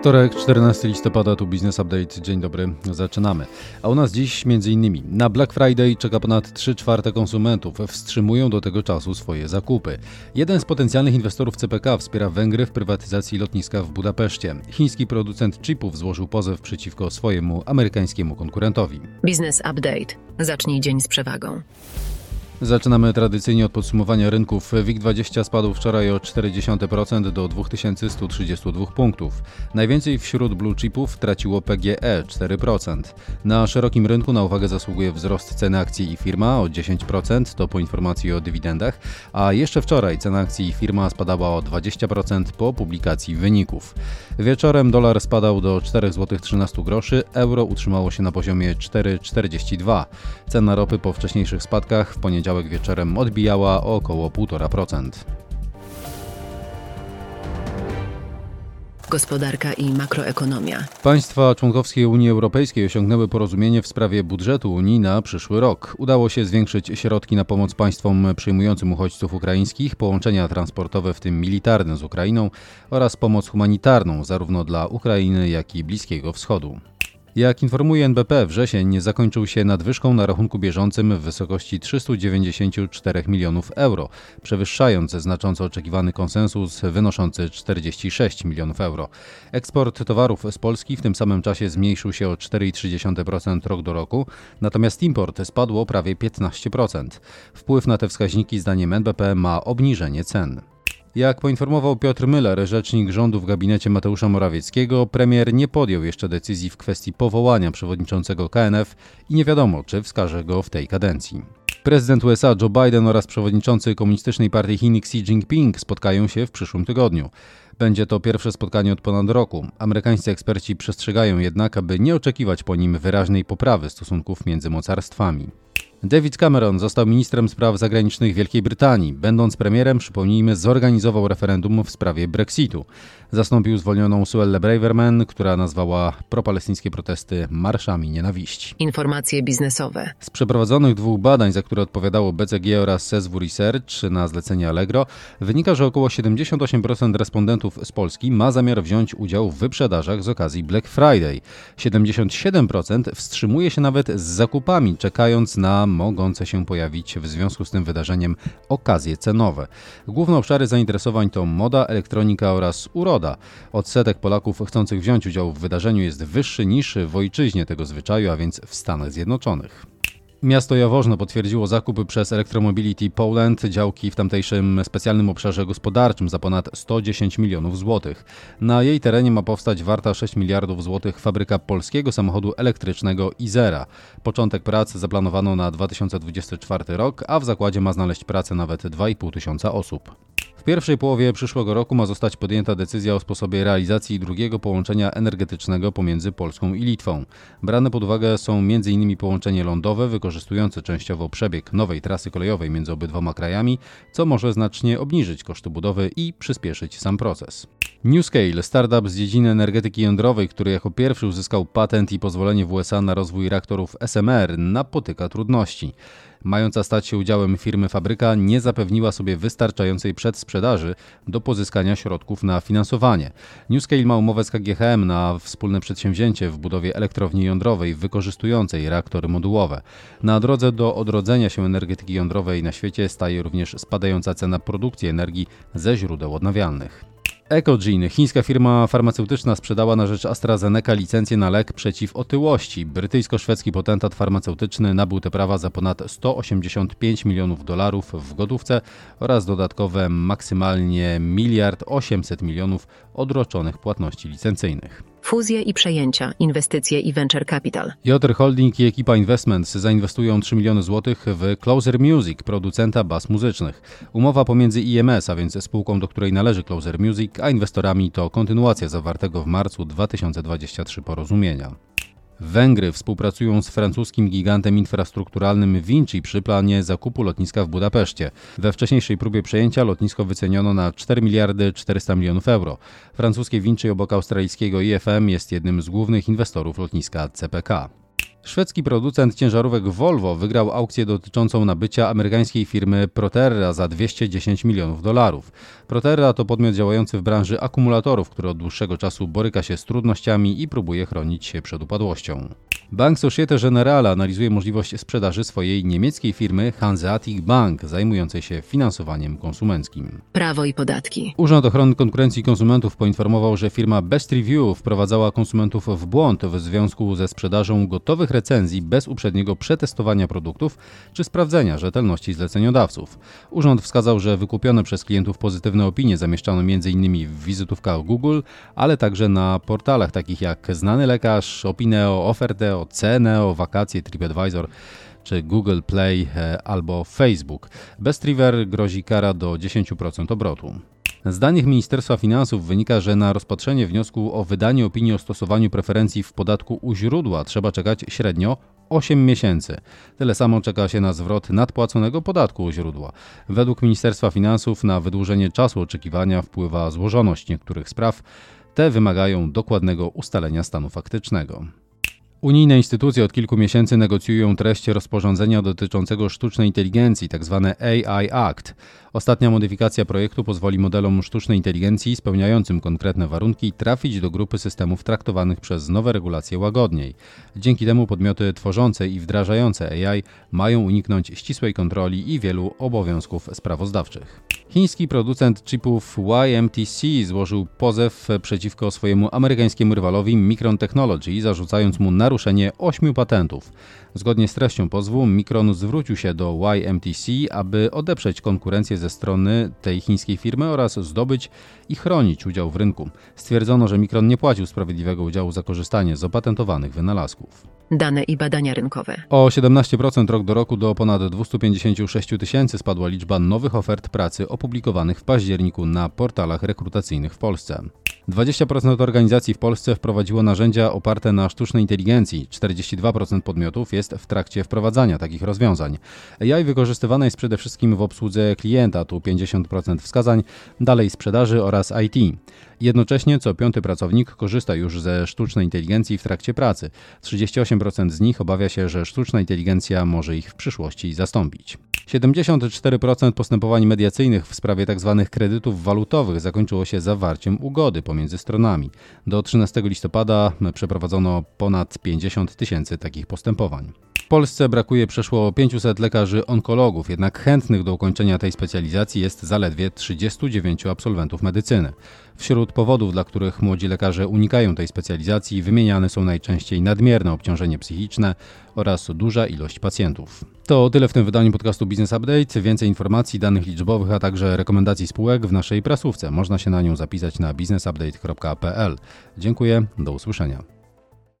Wtorek, 14 listopada, tu Business Update. Dzień dobry, zaczynamy. A u nas dziś innymi na Black Friday czeka ponad 3 czwarte konsumentów. Wstrzymują do tego czasu swoje zakupy. Jeden z potencjalnych inwestorów CPK wspiera Węgry w prywatyzacji lotniska w Budapeszcie. Chiński producent chipów złożył pozew przeciwko swojemu amerykańskiemu konkurentowi. Business Update. Zacznij dzień z przewagą. Zaczynamy tradycyjnie od podsumowania rynków. WIG20 spadł wczoraj o 0,4% do 2132 punktów. Najwięcej wśród blue chipów traciło PGE 4%. Na szerokim rynku na uwagę zasługuje wzrost ceny akcji i firma o 10%, to po informacji o dywidendach, a jeszcze wczoraj cena akcji i firma spadała o 20% po publikacji wyników. Wieczorem dolar spadał do 4,13 zł, euro utrzymało się na poziomie 4,42. Cena ropy po wcześniejszych spadkach w poniedziałek poniedziałek wieczorem odbijała o około 1,5%. Gospodarka i makroekonomia. Państwa członkowskie Unii Europejskiej osiągnęły porozumienie w sprawie budżetu Unii na przyszły rok. Udało się zwiększyć środki na pomoc państwom przyjmującym uchodźców ukraińskich, połączenia transportowe, w tym militarne z Ukrainą oraz pomoc humanitarną zarówno dla Ukrainy, jak i Bliskiego Wschodu. Jak informuje NBP, wrzesień zakończył się nadwyżką na rachunku bieżącym w wysokości 394 milionów euro, przewyższając znacząco oczekiwany konsensus wynoszący 46 milionów euro. Eksport towarów z Polski w tym samym czasie zmniejszył się o 4,3% rok do roku, natomiast import spadł o prawie 15%. Wpływ na te wskaźniki zdaniem NBP ma obniżenie cen. Jak poinformował Piotr Müller, rzecznik rządu w gabinecie Mateusza Morawieckiego, premier nie podjął jeszcze decyzji w kwestii powołania przewodniczącego KNF i nie wiadomo, czy wskaże go w tej kadencji. Prezydent USA Joe Biden oraz przewodniczący Komunistycznej Partii Chin Xi Jinping spotkają się w przyszłym tygodniu. Będzie to pierwsze spotkanie od ponad roku. Amerykańscy eksperci przestrzegają jednak, aby nie oczekiwać po nim wyraźnej poprawy stosunków między mocarstwami. David Cameron został ministrem spraw zagranicznych Wielkiej Brytanii. Będąc premierem, przypomnijmy, zorganizował referendum w sprawie Brexitu. Zastąpił zwolnioną Suelle Braverman, która nazwała propalestyńskie protesty marszami nienawiści. Informacje biznesowe. Z przeprowadzonych dwóch badań, za które odpowiadało BCG oraz SESW Research na zlecenie Allegro, wynika, że około 78% respondentów z Polski ma zamiar wziąć udział w wyprzedażach z okazji Black Friday. 77% wstrzymuje się nawet z zakupami, czekając na mogące się pojawić w związku z tym wydarzeniem okazje cenowe. Główne obszary zainteresowań to moda, elektronika oraz uroda. Odsetek Polaków chcących wziąć udział w wydarzeniu jest wyższy niż w ojczyźnie tego zwyczaju, a więc w Stanach Zjednoczonych. Miasto Jaworzno potwierdziło zakup przez Electromobility Poland działki w tamtejszym specjalnym obszarze gospodarczym za ponad 110 milionów złotych. Na jej terenie ma powstać warta 6 miliardów złotych fabryka polskiego samochodu elektrycznego Izera. Początek prac zaplanowano na 2024 rok, a w zakładzie ma znaleźć pracę nawet 2,5 tysiąca osób. W pierwszej połowie przyszłego roku ma zostać podjęta decyzja o sposobie realizacji drugiego połączenia energetycznego pomiędzy Polską i Litwą. Brane pod uwagę są m.in. połączenie lądowe wykorzystujące częściowo przebieg nowej trasy kolejowej między obydwoma krajami, co może znacznie obniżyć koszty budowy i przyspieszyć sam proces. NewScale, startup z dziedziny energetyki jądrowej, który jako pierwszy uzyskał patent i pozwolenie w USA na rozwój reaktorów SMR, napotyka trudności. Mająca stać się udziałem firmy fabryka nie zapewniła sobie wystarczającej przedsprzedaży do pozyskania środków na finansowanie. NewScale ma umowę z KGHM na wspólne przedsięwzięcie w budowie elektrowni jądrowej wykorzystującej reaktory modułowe. Na drodze do odrodzenia się energetyki jądrowej na świecie staje również spadająca cena produkcji energii ze źródeł odnawialnych. Ecogene, chińska firma farmaceutyczna, sprzedała na rzecz AstraZeneca licencję na lek przeciw otyłości. Brytyjsko-szwedzki potentat farmaceutyczny nabył te prawa za ponad 185 milionów dolarów w gotówce oraz dodatkowe maksymalnie miliard 800 milionów odroczonych płatności licencyjnych. Fuzje i przejęcia, inwestycje i venture capital. Jotr Holding i ekipa Investments zainwestują 3 miliony złotych w Closer Music, producenta baz muzycznych. Umowa pomiędzy IMS, a więc spółką, do której należy Closer Music, a inwestorami to kontynuacja zawartego w marcu 2023 porozumienia. Węgry współpracują z francuskim gigantem infrastrukturalnym Vinci przy planie zakupu lotniska w Budapeszcie. We wcześniejszej próbie przejęcia lotnisko wyceniono na 4 miliardy 400 milionów euro. Francuskie Vinci obok australijskiego IFM jest jednym z głównych inwestorów lotniska CPK. Szwedzki producent ciężarówek Volvo wygrał aukcję dotyczącą nabycia amerykańskiej firmy Proterra za 210 milionów dolarów. Proterra to podmiot działający w branży akumulatorów, który od dłuższego czasu boryka się z trudnościami i próbuje chronić się przed upadłością. Bank Societe Generale analizuje możliwość sprzedaży swojej niemieckiej firmy Hanseatic Bank, zajmującej się finansowaniem konsumenckim. Prawo i podatki. Urząd Ochrony Konkurencji i Konsumentów poinformował, że firma Best Review wprowadzała konsumentów w błąd w związku ze sprzedażą gotowych recenzji bez uprzedniego przetestowania produktów czy sprawdzenia rzetelności zleceniodawców. Urząd wskazał, że wykupione przez klientów pozytywne opinie zamieszczano m.in. w wizytówkach Google, ale także na portalach takich jak Znany Lekarz, Opineo, Oferteo, Ceneo, Wakacje, TripAdvisor czy Google Play e, albo Facebook. Best River grozi kara do 10% obrotu. Z danych Ministerstwa Finansów wynika, że na rozpatrzenie wniosku o wydanie opinii o stosowaniu preferencji w podatku u źródła trzeba czekać średnio 8 miesięcy. Tyle samo czeka się na zwrot nadpłaconego podatku u źródła. Według Ministerstwa Finansów na wydłużenie czasu oczekiwania wpływa złożoność niektórych spraw. Te wymagają dokładnego ustalenia stanu faktycznego. Unijne instytucje od kilku miesięcy negocjują treść rozporządzenia dotyczącego sztucznej inteligencji, tzw. AI Act. Ostatnia modyfikacja projektu pozwoli modelom sztucznej inteligencji spełniającym konkretne warunki trafić do grupy systemów traktowanych przez nowe regulacje łagodniej. Dzięki temu podmioty tworzące i wdrażające AI mają uniknąć ścisłej kontroli i wielu obowiązków sprawozdawczych. Chiński producent chipów YMTC złożył pozew przeciwko swojemu amerykańskiemu rywalowi Micron Technology, zarzucając mu naruszenie ośmiu patentów. Zgodnie z treścią pozwu, Micron zwrócił się do YMTC, aby odeprzeć konkurencję ze strony tej chińskiej firmy oraz zdobyć i chronić udział w rynku. Stwierdzono, że Micron nie płacił sprawiedliwego udziału za korzystanie z opatentowanych wynalazków. Dane i badania rynkowe. O 17% rok do roku do ponad 256 tysięcy spadła liczba nowych ofert pracy opublikowanych w październiku na portalach rekrutacyjnych w Polsce. 20% organizacji w Polsce wprowadziło narzędzia oparte na sztucznej inteligencji, 42% podmiotów jest w trakcie wprowadzania takich rozwiązań. AI wykorzystywane jest przede wszystkim w obsłudze klienta, tu 50% wskazań, dalej sprzedaży oraz IT. Jednocześnie co piąty pracownik korzysta już ze sztucznej inteligencji w trakcie pracy. 38% z nich obawia się, że sztuczna inteligencja może ich w przyszłości zastąpić. 74% postępowań mediacyjnych w sprawie tzw. Tak kredytów walutowych zakończyło się zawarciem ugody pomiędzy stronami. Do 13 listopada przeprowadzono ponad 50 tysięcy takich postępowań. W Polsce brakuje przeszło 500 lekarzy onkologów, jednak chętnych do ukończenia tej specjalizacji jest zaledwie 39 absolwentów medycyny. Wśród powodów, dla których młodzi lekarze unikają tej specjalizacji, wymieniane są najczęściej nadmierne obciążenie psychiczne oraz duża ilość pacjentów. To tyle w tym wydaniu podcastu Business Update. Więcej informacji, danych liczbowych, a także rekomendacji spółek w naszej prasówce. Można się na nią zapisać na businessupdate.pl. Dziękuję, do usłyszenia.